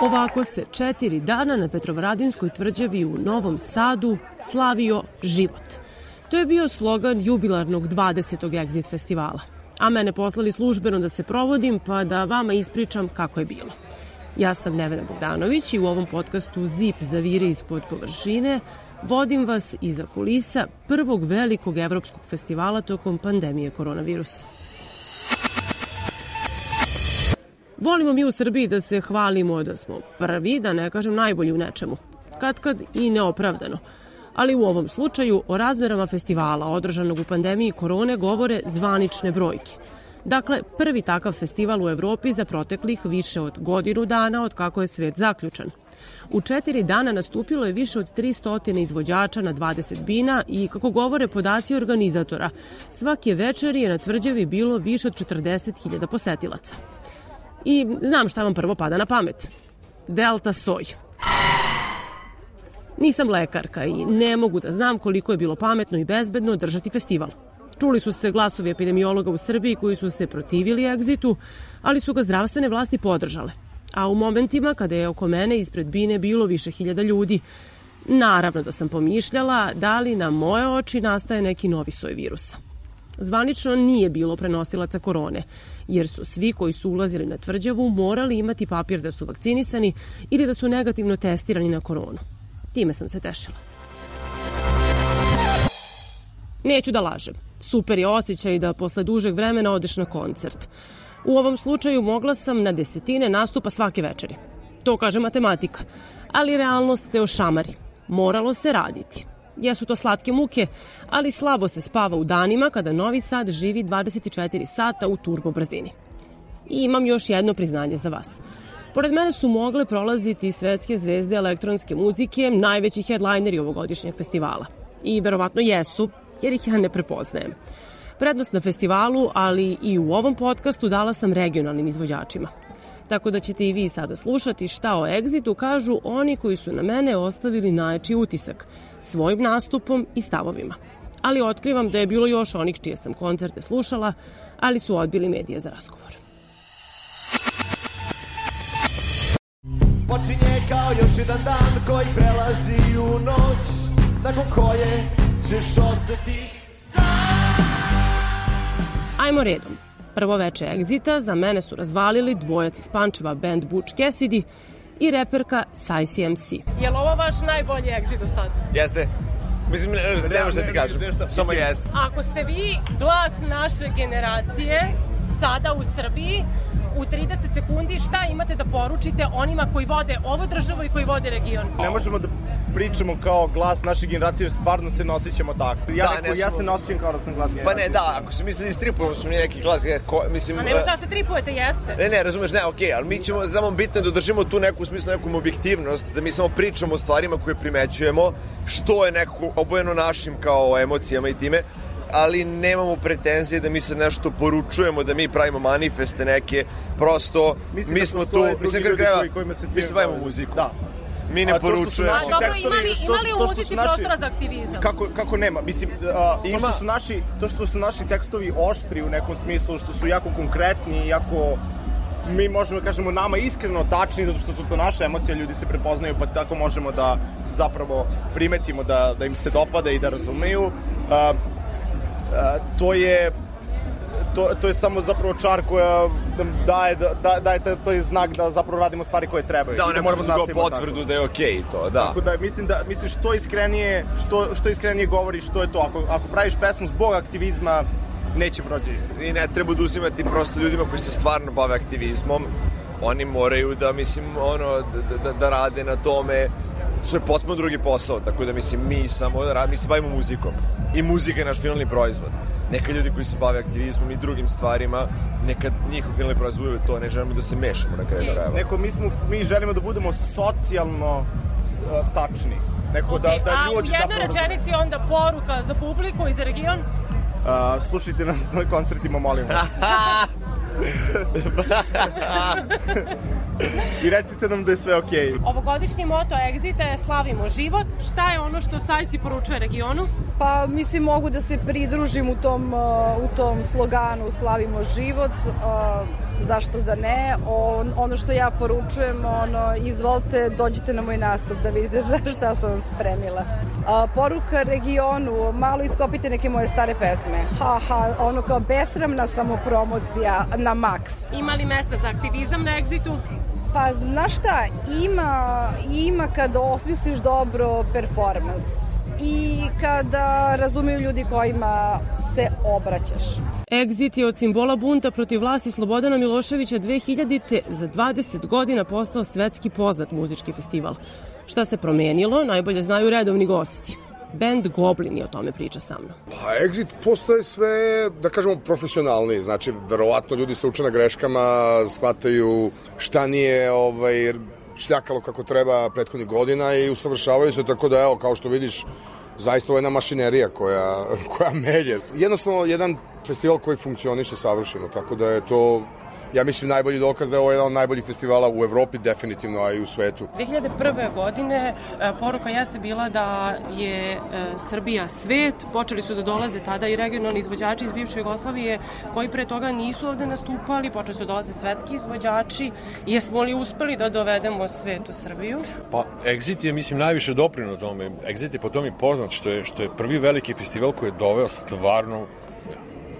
Ovako se četiri dana na Petrovaradinskoj tvrđavi u Novom Sadu slavio život. To je bio slogan jubilarnog 20. Exit festivala. A mene poslali službeno da se provodim pa da vama ispričam kako je bilo. Ja sam Nevena Bogdanović i u ovom podcastu Zip zavire ispod površine vodim vas iza kulisa prvog velikog evropskog festivala tokom pandemije koronavirusa. Volimo mi u Srbiji da se hvalimo da smo prvi, da ne kažem najbolji u nečemu. Kad kad i neopravdano. Ali u ovom slučaju o razmerama festivala održanog u pandemiji korone govore zvanične brojke. Dakle, prvi takav festival u Evropi za proteklih više od godinu dana od kako je svet zaključan. U četiri dana nastupilo je više od 300 izvođača na 20 bina i, kako govore podaci organizatora, svake večeri je na tvrđavi bilo više od 40.000 posetilaca. I znam šta vam prvo pada na pamet. Delta soj. Nisam lekarka i ne mogu da znam koliko je bilo pametno i bezbedno držati festival. Čuli su se glasovi epidemiologa u Srbiji koji su se protivili egzitu, ali su ga zdravstvene vlasti podržale. A u momentima kada je oko mene ispred bine bilo više hiljada ljudi, naravno da sam pomišljala da li na moje oči nastaje neki novi soj virusa. Zvanično nije bilo prenosilaca korone, jer su svi koji su ulazili na tvrđavu morali imati papir da su vakcinisani ili da su negativno testirani na koronu. Time sam se tešila. Neću da lažem. Super je osjećaj da posle dužeg vremena odeš na koncert. U ovom slučaju mogla sam na desetine nastupa svake večeri. To kaže matematika. Ali realnost te ošamari. Moralo se raditi. Jesu to slatke muke, ali slabo se spava u danima kada Novi Sad živi 24 sata u turbo brzini. I imam još jedno priznanje za vas. Pored mene su mogle prolaziti svetske zvezde elektronske muzike, najveći headlineri ovogodišnjeg festivala. I verovatno jesu, jer ih ja ne prepoznajem. Prednost na festivalu, ali i u ovom podcastu dala sam regionalnim izvođačima. Tako da ćete i vi sada slušati šta o Exitu kažu oni koji su na mene ostavili najči utisak svojim nastupom i stavovima. Ali otkrivam da je bilo još onih čije sam koncerte slušala, ali su odbili medije za razgovor. Počinje kao još jedan dan koji prelazi u noć, nakon koje ćeš ostati sam. Ajmo redom. Prvo veče Exita za mene su razvalili dvojac iz Pančeva band Butch Cassidy i reperka Size MC. Je li ovo vaš najbolji Exit do sad? Jeste. Mislim, ne, ne, ne možda ti kažem. Samo jeste. Ako ste vi glas naše generacije sada u Srbiji, u 30 sekundi šta imate da poručite onima koji vode ovo državu i koji vode region? Ne možemo da pričamo kao glas naše generacije, stvarno se nosićemo tako. Ja, da, neko, ja se nosićem kao da sam glas generacije. Pa ne, da, ako se misli da istripujemo smo mi neki glas, ko, mislim... A nema šta se tripujete, jeste. Ne, ne, razumeš, ne, okej, okay, ali mi ćemo, znamo, bitno da držimo tu neku, u smislu, nekom objektivnost, da mi samo pričamo o stvarima koje primećujemo, što je nekako obojeno našim kao emocijama i time, ali nemamo pretenzije da mi se nešto poručujemo, da mi pravimo manifeste neke, prosto mislim mi da smo tu, mislim kreva, mi se bavimo muzikom. Da. Mi ne poručujemo. A dobro, imali, imali u muzici prostora za aktivizam? Kako, kako nema? Mislim, a, to, što su naši, to što su naši tekstovi oštri u nekom smislu, što su jako konkretni, jako mi možemo da kažemo nama iskreno tačni zato što su to naše emocije, ljudi se prepoznaju pa tako možemo da zapravo primetimo da, da im se dopada i da razumeju. Uh, to je to, to je samo zapravo čar koja daje, da, da, daje to je znak da zapravo radimo stvari koje trebaju. Da, da moramo da potvrdu da je okej okay to, da. Tako da mislim da mislim što iskrenije, što što iskrenije govori što je to. Ako ako praviš pesmu zbog aktivizma neće proći. I ne treba da uzimati prosto ljudima koji se stvarno bave aktivizmom. Oni moraju da mislim ono da, da, da rade na tome to je potpuno drugi posao, tako da mislim mi samo mi se bavimo muzikom i muzika je naš finalni proizvod. Neka ljudi koji se bave aktivizmom i drugim stvarima, neka njihov finalni proizvod bude to, ne želimo da se mešamo na kraju krajeva. Neko mi smo mi želimo da budemo socijalno uh, tačni. Neko okay, da da ljudi A u jednoj rečenici onda poruka za publiku i za region? Uh, slušajte nas na koncertima, molim vas. I recite nam da je sve okej. Okay. Ovogodišnji moto Exita je Slavimo život. Šta je ono što Sajsi poručuje regionu? Pa mislim mogu da se pridružim u tom, uh, u tom sloganu Slavimo život. Zašto da ne. On, ono što ja poručujem, ono, izvolite, dođite na moj nastup da vidite šta sam vam spremila. A, poruka regionu, malo iskopite neke moje stare pesme. Ha, ha, ono kao besramna samopromocija na maks. Ima li mesta za aktivizam na Exitu? Pa, znaš šta, ima, ima kad osmisliš dobro performans i kada razumeju ljudi kojima se obraćaš. Exit je od simbola bunta protiv vlasti Slobodana Miloševića 2000. za 20 godina postao svetski poznat muzički festival. Šta se promenilo, najbolje znaju redovni gosti. Band Goblin je o tome priča sa mnom. Pa Exit postoje sve, da kažemo, profesionalni. Znači, verovatno ljudi se uče na greškama, shvataju šta nije ovaj, šljakalo kako treba prethodnih godina i usavršavaju se, tako da, evo, kao što vidiš, zaista ovo je jedna mašinerija koja, koja melje. Jednostavno, jedan festival koji funkcioniše savršeno, tako da je to ja mislim najbolji dokaz da je ovo jedan od najboljih festivala u Evropi definitivno, a i u svetu. 2001. godine e, poruka jeste bila da je e, Srbija svet, počeli su da dolaze tada i regionalni izvođači iz bivše Jugoslavije koji pre toga nisu ovde nastupali, počeli su da dolaze svetski izvođači. Jesmo li uspeli da dovedemo svet u Srbiju? Pa Exit je mislim najviše doprino tome. Exit je po tome poznat što je, što je prvi veliki festival koji je doveo stvarno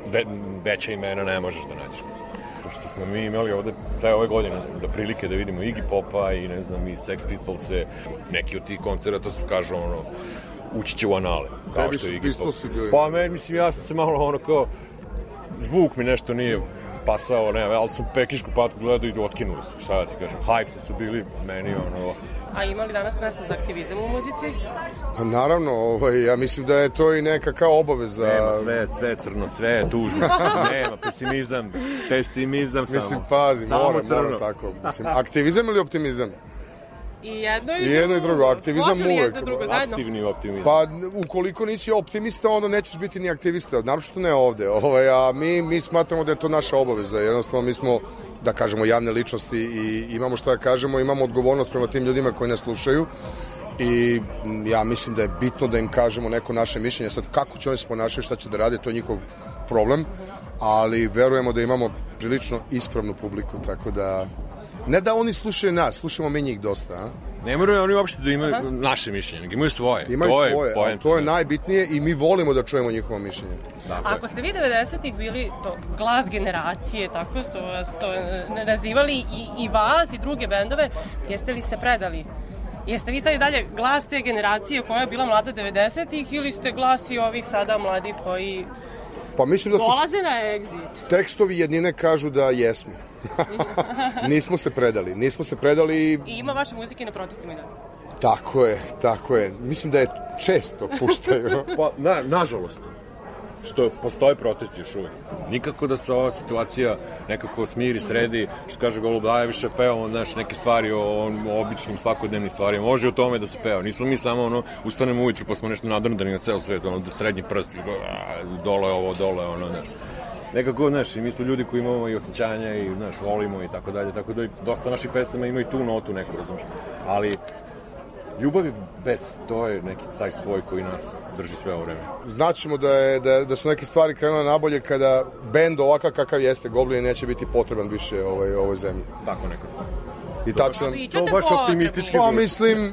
ve, veća imena ne možeš da nađeš. Mislim što smo mi imali ovde sve ove godine da prilike da vidimo Iggy Popa i ne znam i Sex Pistolse, neki od tih koncerata su kažu ono ući će u anale. Kao što je Iggy Pop. Pa me, mislim, ja sam se malo ono kao zvuk mi nešto nije pasao, ne, ali su pekišku patku gledao i otkinuli su, šta da ti kažem. Hivesi su bili meni ono, A ima li danas mesta za aktivizam u muzici? Pa naravno, ovaj, ja mislim da je to i neka kao obaveza. Nema, sve sve je crno, sve je tužno. Nema, pesimizam, pesimizam samo. Mislim, pazi, samo mora, crno. mora tako. Mislim, aktivizam ili optimizam? I jedno i, I jedno i drugo, aktivizam Može li uvek. jedno drugo zajedno? Aktivni optimizam. Pa, ukoliko nisi optimista, onda nećeš biti ni aktivista, naročito ne ovde. Ovaj, a mi, mi smatramo da je to naša obaveza, jednostavno mi smo, da kažemo, javne ličnosti i imamo šta da kažemo, imamo odgovornost prema tim ljudima koji nas slušaju i ja mislim da je bitno da im kažemo neko naše mišljenje. Sad, kako će oni se ponašati, šta će da rade, to je njihov problem, ali verujemo da imamo prilično ispravnu publiku, tako da... Ne da oni slušaju nas, slušamo mi njih dosta, a? Ne moraju oni uopšte da imaju Aha. naše mišljenje, nego imaju svoje. Imaju to svoje, je to je najbitnije i mi volimo da čujemo njihovo mišljenje. Dakle, Ako ste vi 90-ih bili to glas generacije, tako su vas to e, nazivali i, i vas i druge bendove, jeste li se predali? Jeste vi sad i dalje glas te generacije koja je bila mlada 90-ih ili ste glas i ovih sada mladi koji Pa mislim da su dolaze na exit? tekstovi jednine kažu da jesmo. nismo se predali, nismo se predali i ima vaše muzike na protestima i dalje. tako je, tako je. Mislim da je često puštaju. Pa, na, nažalost, što postoje protesti još uvek. Nikako da se ova situacija nekako smiri, sredi, što kaže Golub, da je više pevamo, znaš, neke stvari o, o običnim svakodnevnim stvarima. Može o tome da se peva. Nismo mi samo, ono, ustanemo ujutru pa smo nešto nadrndani na ceo svet, ono, srednji prst, dole ovo, dole ono, znaš. Nekako, znaš, i mi smo ljudi koji imamo i osjećanja i, znaš, volimo i tako dalje, tako da dosta naših pesama ima i tu notu neku, razumiješ. Ali, ljubav je bez, to je neki taj spoj koji nas drži sve ovo vreme. Znaćemo da, je, da, da su neke stvari krenule nabolje kada bend ovakav kakav jeste, Goblin neće biti potreban više ovoj, ovoj zemlji. Tako nekako. I tačno... To baš optimistički Pa zvuči. mislim,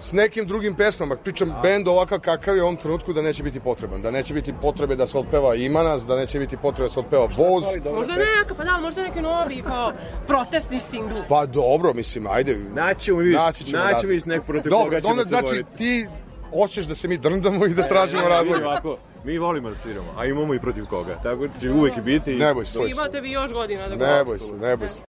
s nekim drugim pesmama. Pričam bend ovakav kakav je u ovom trenutku da neće biti potreban. Da neće biti potrebe da se otpeva Ima nas, da neće biti potrebe da se otpeva Voz. Možda neka, pa da, možda neki novi kao protestni singl. Pa dobro, mislim, ajde. Naćemo mi, Naći ćemo naćemo razlog. mi nek protiv Dobro, koga ćemo onda se znači boriti. ti hoćeš da se mi drndamo i da tražimo Mi razlog. ovako, mi volimo da sviramo, a imamo i protiv koga. Tako da će uvek i biti. Ne boj se. Imate vi još godina da Ne boj se, ne boj se.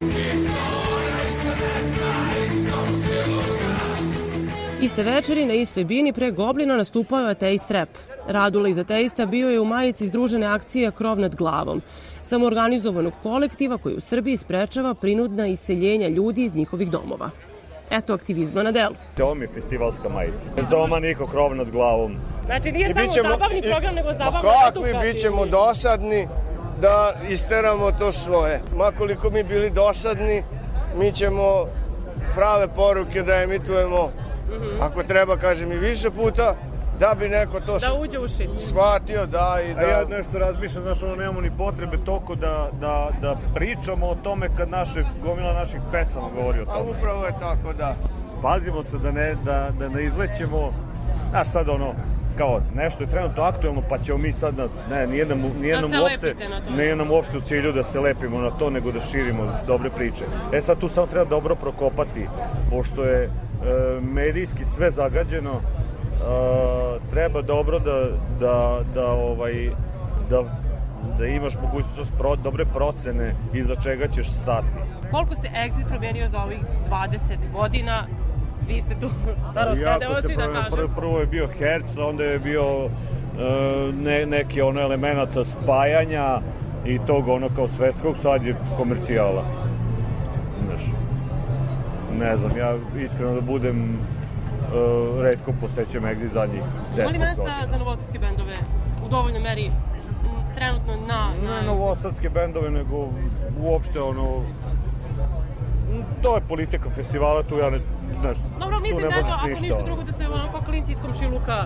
Iste večeri na istoj bini pre Goblina nastupao je ateist rap. Radula iz ateista bio je u majici združene akcije Krov nad glavom, samoorganizovanog kolektiva koji u Srbiji sprečava prinudna iseljenja ljudi iz njihovih domova. Eto aktivizma na delu. Ovo mi je festivalska majica. Bez doma niko krov nad glavom. Znači nije I samo bićemo- zabavni i- program, nego Ma zabavno kakvi, bit ćemo dosadni da isteramo to svoje. Makoliko mi bili dosadni, mi ćemo prave poruke da emitujemo, ako treba, kažem i više puta, da bi neko to Da uđe u shvatio, da, i da... A ja nešto razmišljam, znaš, ono, nemamo ni potrebe toliko da, da, da pričamo o tome kad naše, gomila naših pesama govori o A tome. upravo je tako, da. Pazimo se da ne, da, da ne izlećemo, znaš, sad ono, kao nešto je trenutno aktuelno, pa ćemo mi sad na, ne, nije nam, nije Da uopšte, lepite na to. nije nam uopšte u cilju da se lepimo na to, nego da širimo dobre priče. E sad tu samo treba dobro prokopati, pošto je medijski sve zagađeno, e, treba dobro da, da, da, ovaj, da, da imaš mogućnost pro, dobre procene iza čega ćeš stati. Koliko se Exit promenio za ovih 20 godina? Vi ste tu staro sedeoci, da kažem. prvo, prvo je bio herc, onda je bio e, ne, neki ono elemenata spajanja i tog ono kao svetskog, sad je komercijala. Znaš, ne znam, ja iskreno da budem e, redko posećam Exit zadnjih 10 Ima li godina. mesta za novosadske bendove u dovoljnoj meri trenutno na... na... Ne novosadske bendove, nego uopšte ono to je politika festivala, tu ja ne, znaš, Dobro, tu mislim ne da eto, možeš ako ništa. drugo da se onako klinci iz komšiluka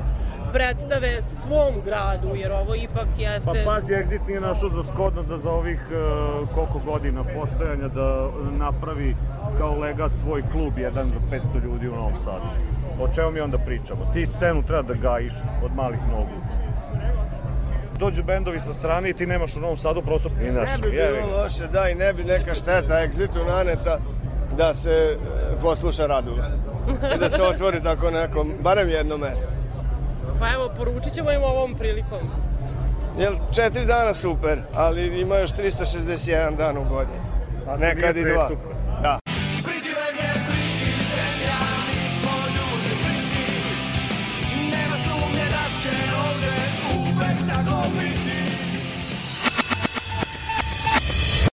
predstave svom gradu, jer ovo ipak jeste... Pa pazi, Exit nije našao za skodno da za ovih uh, koliko godina postojanja da napravi kao legat svoj klub jedan za 500 ljudi u Novom Sadu. O čemu mi onda pričamo? Ti scenu treba da gajiš od malih nogu. Dođu bendovi sa strane i ti nemaš u Novom Sadu prosto i naš. Ne bi bilo loše, da, i ne bi neka šteta Exitu naneta da se e, posluša Radula. I da se otvori tako neko, barem jedno mesto. Pa evo, poručit ćemo im ovom prilikom. Jel, četiri dana super, ali ima još 361 dan u godini. A Nekad i dva. prestup. Da.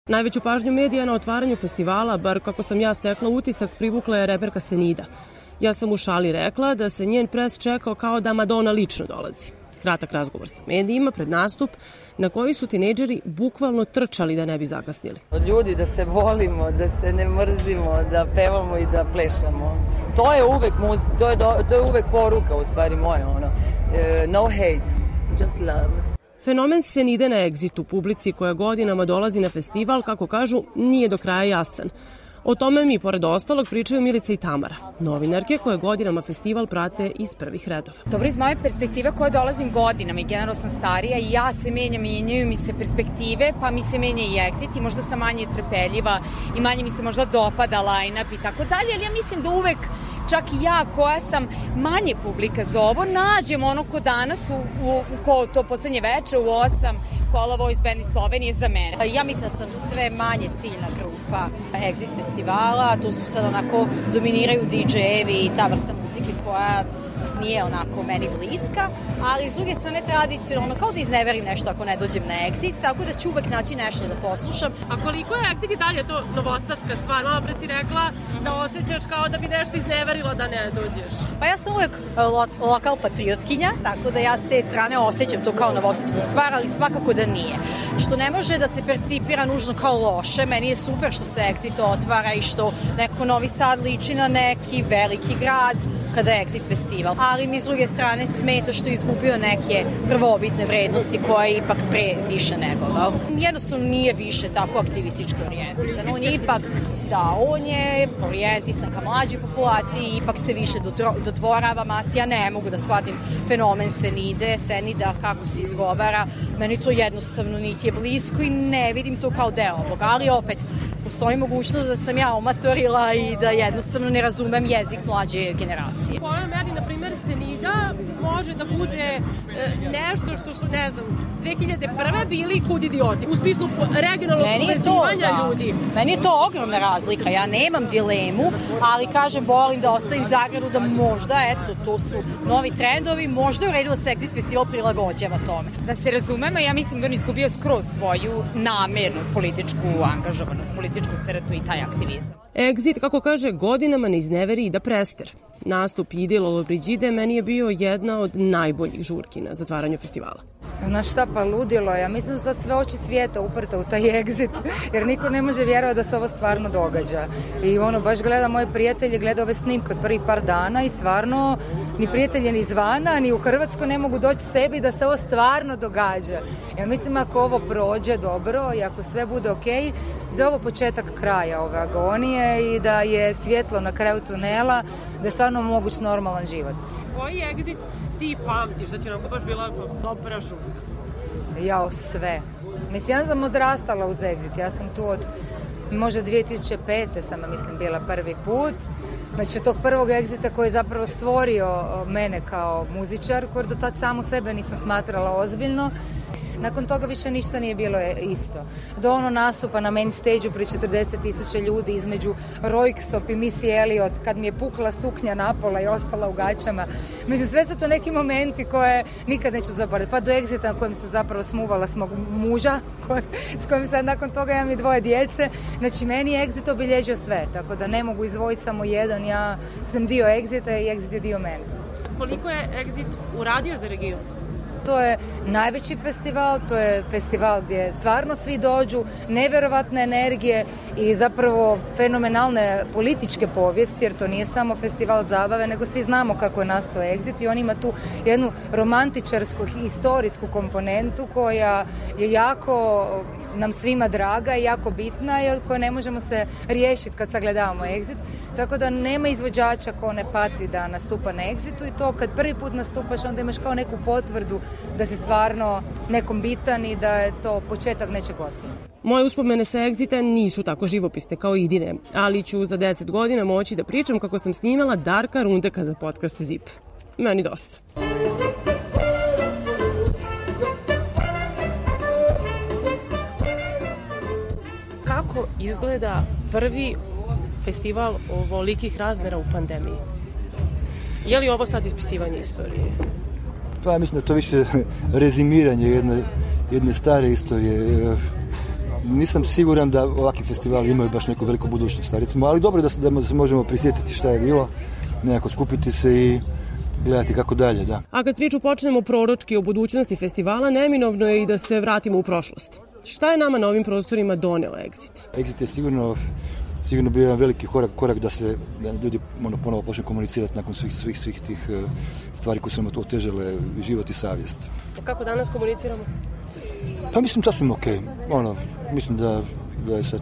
Najveću pažnju medija na otvaranju festivala, bar kako sam ja stekla utisak, privukla je reperka Senida. Ja sam u šali rekla da se njen pres čekao kao da Madonna lično dolazi. Kratak razgovor sa medijima pred nastup na koji su tinejdžeri bukvalno trčali da ne bi zakasnili. Ljudi da se volimo, da se ne mrzimo, da pevamo i da plešamo. To je uvek muz, to je, do, to je uvek poruka u stvari moja, ono. E, no hate, just love. Fenomen Senide na egzitu publici koja godinama dolazi na festival, kako kažu, nije do kraja jasan. O tome mi, pored ostalog, pričaju Milica i Tamara, novinarke koje godinama festival prate iz prvih redova. Dobro, iz moje perspektive koje dolazim godinama i generalno sam starija i ja se menjam, menjaju mi se perspektive, pa mi se menja i exit i možda sam manje trpeljiva i manje mi se možda dopada line-up i tako dalje, ali ja mislim da uvek čak i ja koja sam manje publika za ovo, nađem ono ko danas, u, u, ko to poslednje veče u 8, Kola Voice Band iz Slovenije za mene. Ja mislim da sam sve manje ciljna grupa Exit festivala, tu su sad onako dominiraju DJ-evi i ta vrsta muzike koja nije onako meni bliska, ali s druge strane tradicionalno, kao da izneverim nešto ako ne dođem na Exit, tako da ću uvek naći nešto da poslušam. A koliko je Exit i dalje to novostatska stvar? Malo pre si rekla da osjećaš kao da bi nešto izneverila da ne dođeš. Pa ja sam uvek e, lo, lokal patriotkinja, tako da ja s te strane osjećam to kao novosadsku stvar, ali svakako da nije. Što ne može da se percipira nužno kao loše, meni je super što se Exit otvara i što nekako Novi Sad liči na neki veliki grad kada je Exit festival. Ali mi s druge strane smeta što je izgubio neke prvobitne vrednosti koje je ipak pre više negovao. Jednostavno nije više tako aktivistički orijentisan. On je ipak, da, on je orijentisan ka mlađoj populaciji ipak se više dodvorava masi. Ja ne mogu da shvatim fenomen Senide, Senida, kako se izgovara. Meni to jednostavno niti je blisko i ne vidim to kao deo ovoga. Ali opet, postoji mogućnost da sam ja omatorila i da jednostavno ne razumem jezik mlađe generacije. U kojoj meri, na primer, Senida može da bude e, nešto što su, ne znam, 2001. bili kud idioti, u smislu regionalnog povezivanja da. ljudi. Meni je to ogromna razlika, ja nemam dilemu, ali kažem, volim da ostavim Zagradu da možda, eto, to su novi trendovi, možda u redu da se Exit Festival prilagođava tome. Da se razumemo, ja mislim da on izgubio skroz svoju namernu političku angažovanost, političku crtu i taj aktivizam. Exit, kako kaže, godinama ne izneveri i da prester. Nastup Ide Lollobrigide meni je bio jedna od najboljih žurki na zatvaranju festivala. Znaš šta, pa ludilo je. Ja mislim da su sad sve oči svijeta uprta u taj exit, jer niko ne može vjerovati da se ovo stvarno događa. I ono, baš gleda moje prijatelje, gleda ove snimke od prvih par dana i stvarno ni prijatelje ni izvana, ni u Hrvatsku ne mogu doći sebi da se ovo stvarno događa. Ja mislim ako ovo prođe dobro i ako sve bude okej, okay, da je ovo početak kraja ove agonije i da je svjetlo na kraju tunela, da je stvarno moguć normalan život. Koji exit ti pamtiš, da ti onako baš bila dobra žuka? Jao, sve. Mislim, ja sam odrastala uz exit, ja sam tu od možda 2005. sam, mislim, bila prvi put. Znači, od tog prvog egzita koji je zapravo stvorio mene kao muzičar, koji do tad samu sebe nisam smatrala ozbiljno. Nakon toga više ništa nije bilo isto. Do ono nastupa na main stage-u pri 40 tisuća ljudi između Royksop i Missy Elliot kad mi je pukla suknja napola i ostala u gaćama. Mislim, sve su to neki momenti koje nikad neću zaboraviti. Pa do exita na kojem se zapravo smuvala s mog muža, koj, s kojim sad nakon toga imam i dvoje djece. Znači, meni je exit obilježio sve, tako da ne mogu izvojiti samo jedan. Ja sam dio exita i exit je dio mene. Koliko je exit uradio za region? To je najveći festival, to je festival gdje stvarno svi dođu, neverovatne energije i zapravo fenomenalne političke povijesti, jer to nije samo festival zabave, nego svi znamo kako je nastao Exit i on ima tu jednu romantičarsku, historijsku komponentu koja je jako nam svima draga i jako bitna i od koje ne možemo se riješiti kad sagledavamo exit. Tako da nema izvođača ko ne pati da nastupa na exitu i to kad prvi put nastupaš onda imaš kao neku potvrdu da si stvarno nekom bitan i da je to početak nečeg ozbiljnog. Moje uspomene sa Exita nisu tako živopisne kao Idine, ali ću za 10 godina moći da pričam kako sam snimala Darka Rundeka za podcast ZIP. Meni dosta. Kako izgleda prvi festival ovolikih razmera u pandemiji? Je li ovo sad ispisivanje istorije? Pa ja mislim da to više rezimiranje jedne, jedne stare istorije. Nisam siguran da ovakvi festivali imaju baš neku veliku budućnost, recimo, ali dobro da se, da se možemo prisjetiti šta je bilo, nekako skupiti se i gledati kako dalje, da. A kad priču počnemo proročki o budućnosti festivala, neminovno je i da se vratimo u prošlost. Šta je nama na ovim prostorima doneo Exit? Exit je sigurno sigurno bio jedan veliki korak, korak da se da ljudi ono, ponovo počne komunicirati nakon svih, svih, svih tih uh, stvari koje su nam otežale život i savjest. Kako danas komuniciramo? Pa mislim sasvim ok. Ono, mislim da, da je sad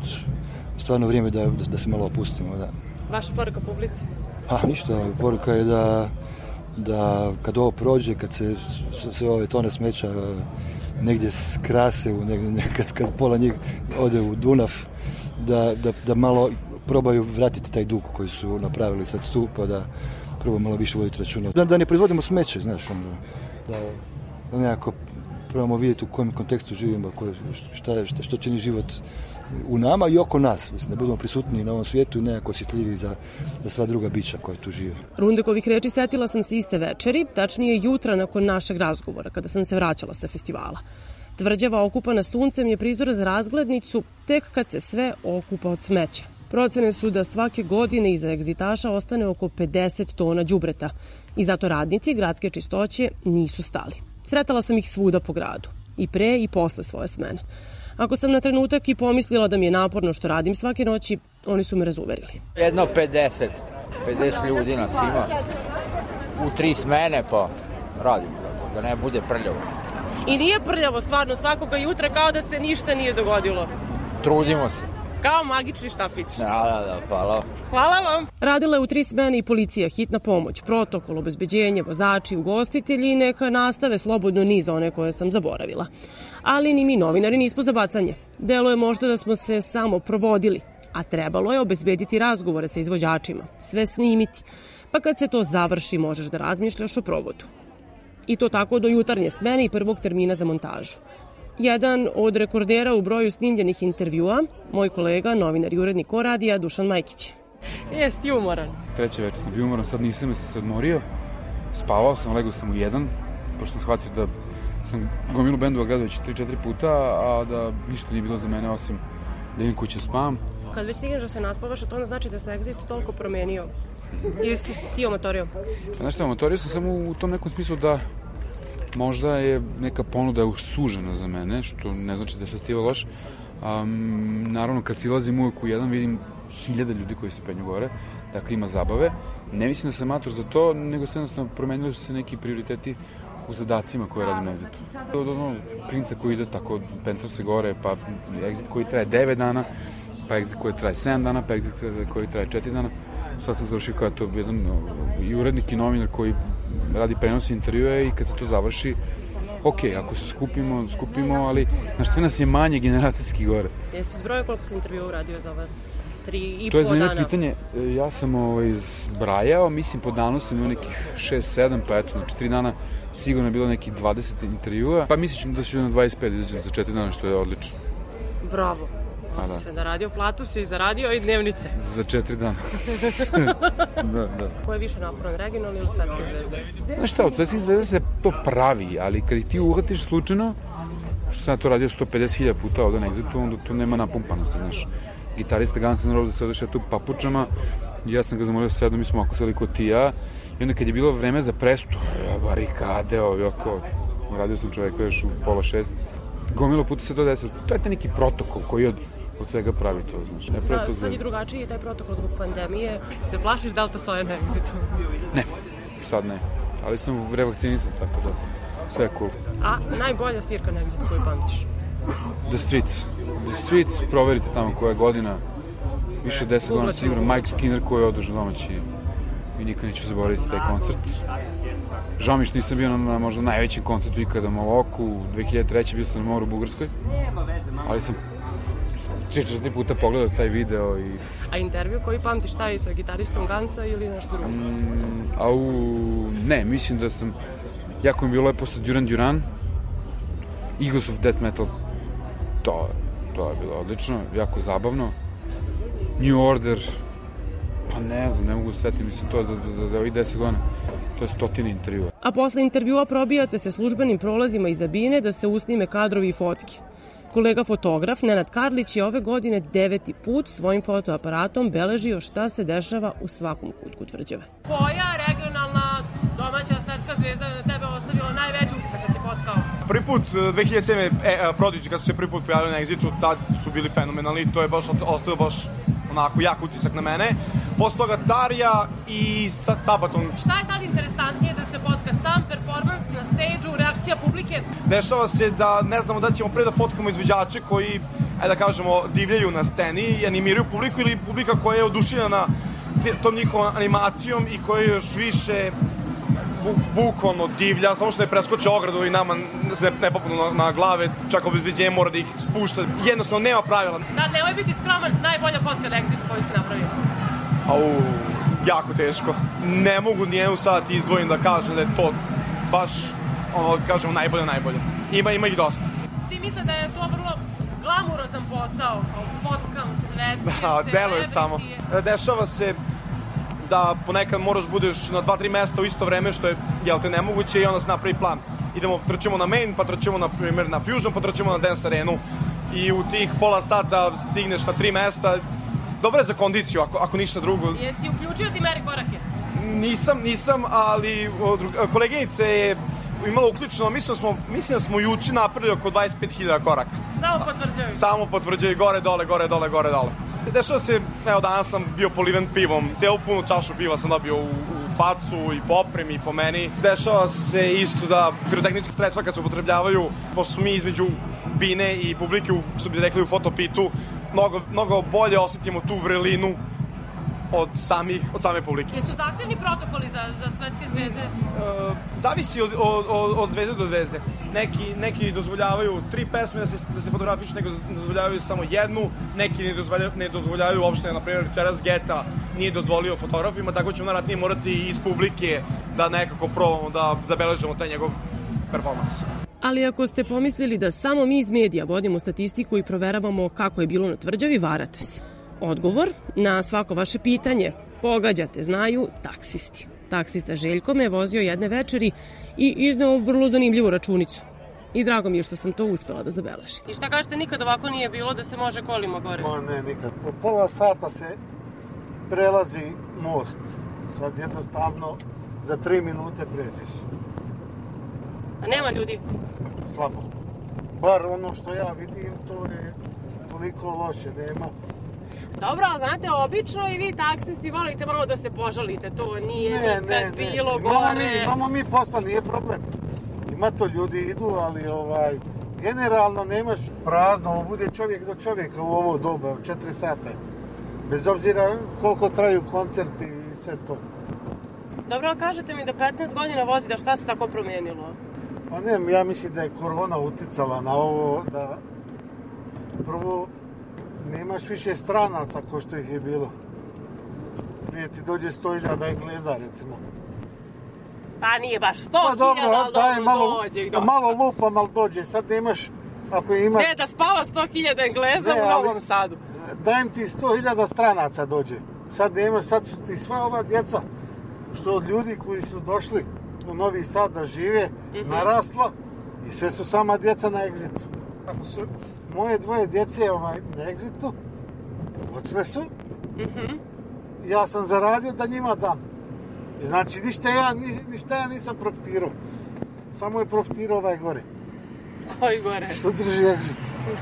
stvarno vrijeme da, da, da se malo opustimo. Da. Vaša poruka publici? Pa ništa, poruka je da, da kad ovo prođe, kad se sve ove tone smeća negdje skrase, u negdje, kad, kad pola njih ode u Dunav, da, da, da malo probaju vratiti taj dug koji su napravili sad tu, pa da probaju malo više voditi računa. Da, da ne proizvodimo smeće, znaš, ono, da, da nekako probamo vidjeti u kojem kontekstu živimo, šta, šta, što čini život u nama i oko nas, mislim, da budemo prisutni na ovom svijetu i nekako osjetljivi za, za sva druga bića koja tu žive. Rundekovih reči setila sam se iste večeri, tačnije jutra nakon našeg razgovora, kada sam se vraćala sa festivala. Tvrđava okupana suncem je prizor za razglednicu tek kad se sve okupa od smeća. Procene su da svake godine iza egzitaša ostane oko 50 tona đubreta i zato radnici gradske čistoće nisu stali. Sretala sam ih svuda po gradu, i pre i posle svoje smene. Ako sam na trenutak i pomislila da mi je naporno što radim svake noći, oni su me razuverili. Jedno 50, 50 ljudi nas ima. U tri smene pa radimo da, da ne bude prljavo. I nije prljavo stvarno svakoga jutra kao da se ništa nije dogodilo. Trudimo se. Kao magični štapić. Da, da, da, hvala. Hvala vam. Radila je u tri smene i policija, hitna pomoć, protokol, obezbeđenje, vozači, ugostitelji i neka nastave slobodno niz one koje sam zaboravila. Ali ni mi novinari nismo za bacanje. Delo je možda da smo se samo provodili, a trebalo je obezbediti razgovore sa izvođačima, sve snimiti, pa kad se to završi možeš da razmišljaš o provodu. I to tako do jutarnje smene i prvog termina za montažu. Jedan od rekordera u broju snimljenih intervjua, moj kolega, novinar i urednik o radija, Dušan Majkić. Jesi ti umoran? Treće večer sam bio umoran, sad nisam jer sam se odmorio. Spavao sam, legao sam u jedan, pošto sam shvatio da sam gomilu bendova gledao već 3-4 puta, a da ništa nije bilo za mene osim da idem kuće spavam. Kad već stigneš da se naspavaš, a to ne znači da se Exit toliko promenio. Ili si ti omatorio? Pa znaš šta, omatorio sam samo u tom nekom smislu da možda je neka ponuda sužena za mene, što ne znači da je festival loš. Um, naravno, kad silazim uvek u jedan, vidim hiljade ljudi koji se penju gore, dakle ima zabave. Ne mislim da sam mator za to, nego se jednostavno promenili su se neki prioriteti u zadacima koje radim na Exitu. Od onog klinca koji ide tako, pentra se gore, pa Exit koji traje 9 dana, pa Exit koji traje 7 dana, pa Exit koji traje 4 dana. Sad sam završio kao to jedan i urednik i novinar koji radi prenos intervjue i kad se to završi, ok, ako se skupimo, skupimo, ali znaš, sve nas je manje generacijski gore. Jesi zbrojio koliko si intervjua uradio za ove tri i To je po zanimljivo dana? pitanje. Ja sam ovaj, zbrajao, mislim po danu sam imao nekih 6-7, pa eto, na 4 dana sigurno je bilo nekih 20 intervjua. Pa mislim da ću na 25 izađem za 4 dana, što je odlično. Bravo. Pa da. se naradio, platu si zaradio i dnevnice. Za 4 dana. da, da. Ko je više naporan, regionalni ili svetske zvezde? Znaš šta, od svetskih zvezda se to pravi, ali kad ti uhvatiš slučajno, što sam to radio 150.000 puta ovde na Exitu, onda to nema napumpanosti, znaš. Gitarista Guns N' Roses se odeša tu papučama, i ja sam ga zamolio da sedno, mi smo ako seli kod ti i ja, i onda kad je bilo vreme za prestu, ja, barikade, ovi oko, radio sam čoveka još u pola šest, gomilo puta se to desilo, to je taj neki protokol koji od, od svega pravi to, znaš, ne pravi Da, to sad je drugačiji taj protokol zbog pandemije. Se plašiš Delta Soja na Exitu? Ne, sad ne, ali sam revakcinisan, tako da, sve cool. A najbolja svirka na Exitu koju pamtiš? The Streets. The Streets, proverite tamo koja je godina, više od 10 godina sigurno. Mike Skinner koji je održao domaći i nikad neću zaboraviti taj koncert. Žao mi što nisam bio na, na možda najvećem koncertu ikada u Maloku, 2003. bio sam na moru u Bugarskoj, ali sam tri, četiri puta pogledao taj video i A intervju koji pamtiš taj sa gitaristom Gansa ili nešto drugo? Mm, au, ne, mislim da sam jako mi je bilo lepo sa Duran Duran Eagles of Death Metal to, to je bilo odlično, jako zabavno New Order pa ne znam, ne mogu da setim mislim to je za, za, za, za ovih 10 godina to je stotine intervjua A posle intervjua probijate se službenim prolazima iza bine da se usnime kadrovi i fotke. Kolega fotograf Nenad Karlić je ove godine deveti put svojim fotoaparatom beležio šta se dešava u svakom kutku tvrđave. Koja regionalna domaća svetska zvezda je na tebe ostavila najveći utisak kad si fotkao? Prvi put, e, 2007. E, e, Prodigy, kad su se prvi put pojavili na Exitu, tad su bili fenomenalni, to je baš ostavio baš onako jak utisak na mene. Posle toga Tarja i sad Sabaton. Šta je tad interesantnije da se fotka sam performans stage-u, reakcija publike? Dešava se da ne znamo da ćemo pre da fotkamo izvođače koji, ajde da kažemo, divljaju na sceni i animiraju publiku ili publika koja je oduševljena tom njihovom animacijom i koja je još više buk, bukvalno divlja, samo što ne preskoče ogradu i nama se ne, ne na, na glave, čak obezbeđenje mora da ih spušta. Jednostavno nema pravila. Sad nemoj biti skroman, najbolja fotka na Exitu koju si napravio. Au, jako teško. Ne mogu nijednu sad izdvojim da kažem da je to baš, ono, kažemo, najbolje, najbolje. Ima, ima ih dosta. Svi misle da je to vrlo glamurozan posao, fotkam svetske, Da, deluje samo. Dešava se da ponekad moraš budeš na dva, tri mesta u isto vreme, što je, jel te, nemoguće i onda se napravi plan. Idemo, trčimo na main, pa trčimo, na primjer, na fusion, pa trčimo na dance arenu. I u tih pola sata stigneš na tri mesta. Dobro je za kondiciju, ako, ako ništa drugo. Jesi uključio ti meri korake? Nisam, nisam, ali drug- koleginica je imala uključeno, mislim da smo, mislim da smo juče napravili oko 25.000 koraka. Samo potvrđujem. Samo potvrđaju gore, dole, gore, dole, gore, dole. Dešava se, evo danas sam bio poliven pivom, cijelu punu čašu piva sam dobio u, u facu i po opremi i po meni. Dešava se isto da pirotehnička sredstva kad se upotrebljavaju, pošto smo mi između bine i publike, u, što bi rekli u fotopitu, mnogo, mnogo bolje osetimo tu vrelinu od, samih, od same publike. Jesu zahtevni protokoli za, za svetske zvezde? Uh, zavisi od, od, od, od zvezde do zvezde. Neki, neki dozvoljavaju tri pesme da se, da se fotografišu, neki dozvoljavaju samo jednu, neki ne dozvoljavaju, ne dozvoljavaju uopšte, na primjer, večeras Geta nije dozvolio fotografima, tako ćemo naravno morati iz publike da nekako probamo da zabeležemo taj njegov performans. Ali ako ste pomislili da samo mi iz medija vodimo statistiku i proveravamo kako je bilo na tvrđavi, varate se. Odgovor na svako vaše pitanje pogađate, znaju taksisti. Taksista Željko me je vozio jedne večeri i izneo vrlo zanimljivu računicu. I drago mi je što sam to uspela da zabeležim. I šta kažete, nikad ovako nije bilo da se može kolima gore? Ma ne, nikad. Po pola sata se prelazi most. Sad jednostavno za tri minute pređeš. A nema ljudi? Slabo. Bar ono što ja vidim, to je toliko loše, nema. Dobro, ali znate, obično i vi taksisti volite malo da se požalite, to nije Ne, nikad ne, ne. bilo Imamo gore. mi, imamo mi posla, nije problem. Ima to ljudi idu, ali ovaj, generalno nemaš prazno, ovo bude čovjek do čovjeka u ovo doba, u 4 sata. Bez obzira koliko traju koncerti i sve to. Dobro, kažete mi da 15 godina vozite, šta se tako promijenilo? Pa ne, ja mislim da je korona uticala na ovo, da prvo nemaš više stranaca ko što ih je bilo. Prije ti dođe 100.000 Engleza, recimo. Pa nije baš 100 Pa dobro, hiljada, daj ali malo, dođe ih pa dosta. malo lupam, ali dođe. Sad nemaš, ako ima... Ne, da spava 100.000 Engleza Ne, u ali- Novom Sadu. dajem ti 100.000 stranaca dođe. Sad nemaš, sad su ti sva ova djeca, što od ljudi koji su došli u Novi Sad da žive, Mhm. naraslo i sve su sama djeca na egzitu. Ako su moje dvoje djece ovaj, na egzitu, odsve su, Mhm. ja sam zaradio da njima dam. I znači, ništa ja, ni- ništa ja nisam profitirao. Samo je profitirao ovaj gore. Koji gore? Što drži egzit.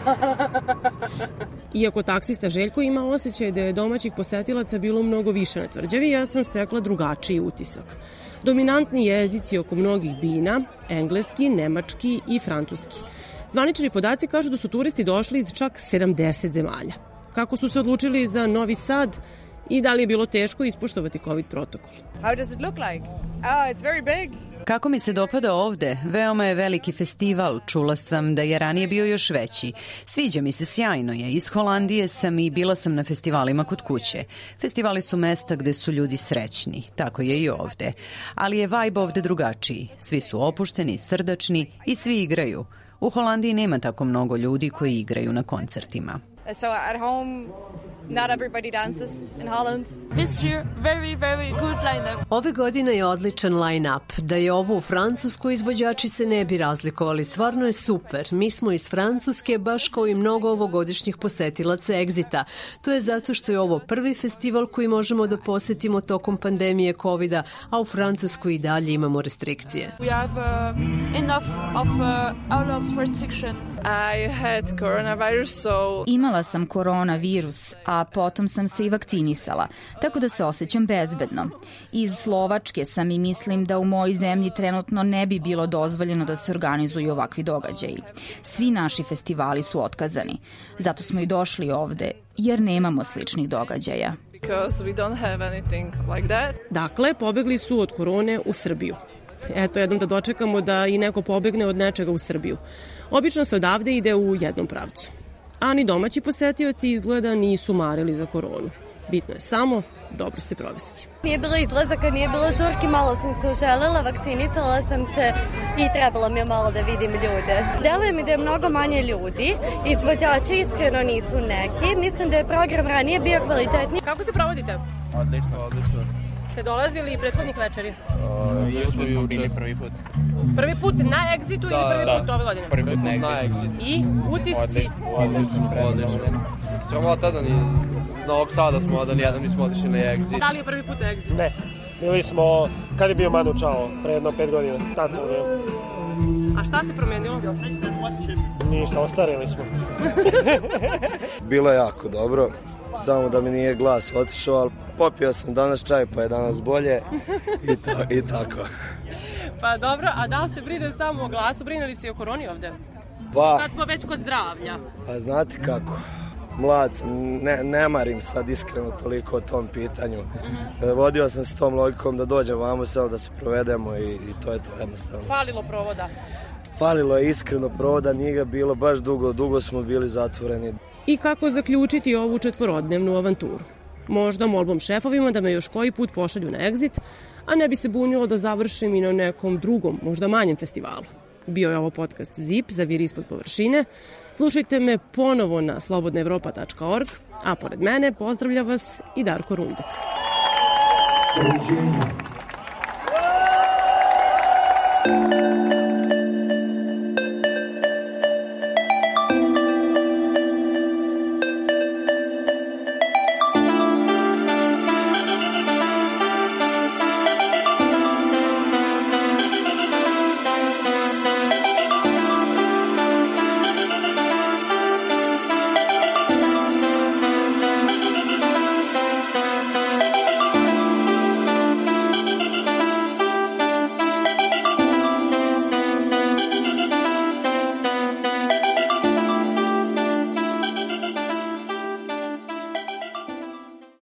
Iako taksista Željko ima osjećaj da je domaćih posetilaca bilo mnogo više na tvrđavi, ja sam stekla drugačiji utisak. Dominantni jezici oko mnogih bina, engleski, nemački i francuski. Zvanični podaci kažu da su turisti došli iz čak 70 zemalja. Kako su se odlučili za Novi Sad i da li je bilo teško ispoštovati COVID protokol? How does it look like? Oh, it's very big. Kako mi se dopada ovde? Veoma je veliki festival, čula sam da je ranije bio još veći. Sviđa mi se, sjajno je. Iz Holandije sam i bila sam na festivalima kod kuće. Festivali su mesta gde su ljudi srećni, tako je i ovde. Ali je vibe ovde drugačiji. Svi su opušteni, srdačni i svi igraju. U Holandiji nema tako mnogo ljudi koji igraju na koncertima. So at home, not everybody dances in Holland. This year, very, very good lineup. Ove godine je odličan line-up. Da je ovo u Francuskoj izvođači se ne bi razlikovali. Stvarno je super. Mi smo iz Francuske, baš kao i mnogo ovogodišnjih posetilaca Exita. To je zato što je ovo prvi festival koji možemo da posetimo tokom pandemije covid a u Francuskoj i dalje imamo restrikcije. We have uh, enough of uh, out of restriction. I had coronavirus, so... Imala sam koronavirus, a potom sam se i vakcinisala, tako da se osjećam bezbedno. Iz Slovačke sam i mislim da u mojoj zemlji trenutno ne bi bilo dozvoljeno da se organizuju ovakvi događaji. Svi naši festivali su otkazani. Zato smo i došli ovde, jer nemamo sličnih događaja. Because we don't have anything like that. Dakle, pobegli su od korone u Srbiju. Eto, jednom da dočekamo da i neko pobegne od nečega u Srbiju. Obično se odavde ide u jednom pravcu. A ni domaći posetioci izgleda nisu marili za koronu. Bitno je samo dobro se provesti. Nije bilo izlazaka, nije bilo žurki, malo sam se uželela, vakcinisala sam se i trebalo mi je malo da vidim ljude. Deluje mi da je mnogo manje ljudi, izvođači iskreno nisu neki, mislim da je program ranije bio kvalitetniji. Kako se provodite? Odlično, odlično. Ste dolazili i prethodnih večeri? Uh, Juče smo bili prvi put. Prvi put na Exitu Da, ili prvi da. put ove godine? Prvi put na Exit. I utisci? Odlično, odlično. Samo tada ni iz Novog Sada smo odali, jedan nismo otišli na Exit. Da li je prvi put na Exitu? Ne. Bili smo, kad je bio Manu Čao, pre jedno pet godina. Tad smo bili. A šta se promenilo? Ništa, ostarili smo. Bilo je jako dobro, samo da mi nije glas otišao, ali popio sam danas čaj pa je danas bolje i, ta, i tako. Pa dobro, a da li se brine samo o glasu, brinuli se i o koroni ovde? Pa, Kad smo već kod zdravlja. pa znate kako, mlad ne, ne marim sad iskreno toliko o tom pitanju. E, Vodio sam se tom logikom da dođem vamo samo da se provedemo i, i to je to jednostavno. Falilo provoda. Falilo je iskreno provoda, nije ga bilo baš dugo, dugo smo bili zatvoreni. I kako zaključiti ovu četvorodnevnu avanturu? Možda molbom šefovima da me još koji put pošalju na exit, a ne bi se bunilo da završim i na nekom drugom, možda manjem festivalu. Bio je ovo podcast ZIP za vir ispod površine. Slušajte me ponovo na slobodnaevropa.org, a pored mene pozdravlja vas i Darko Rundek. You.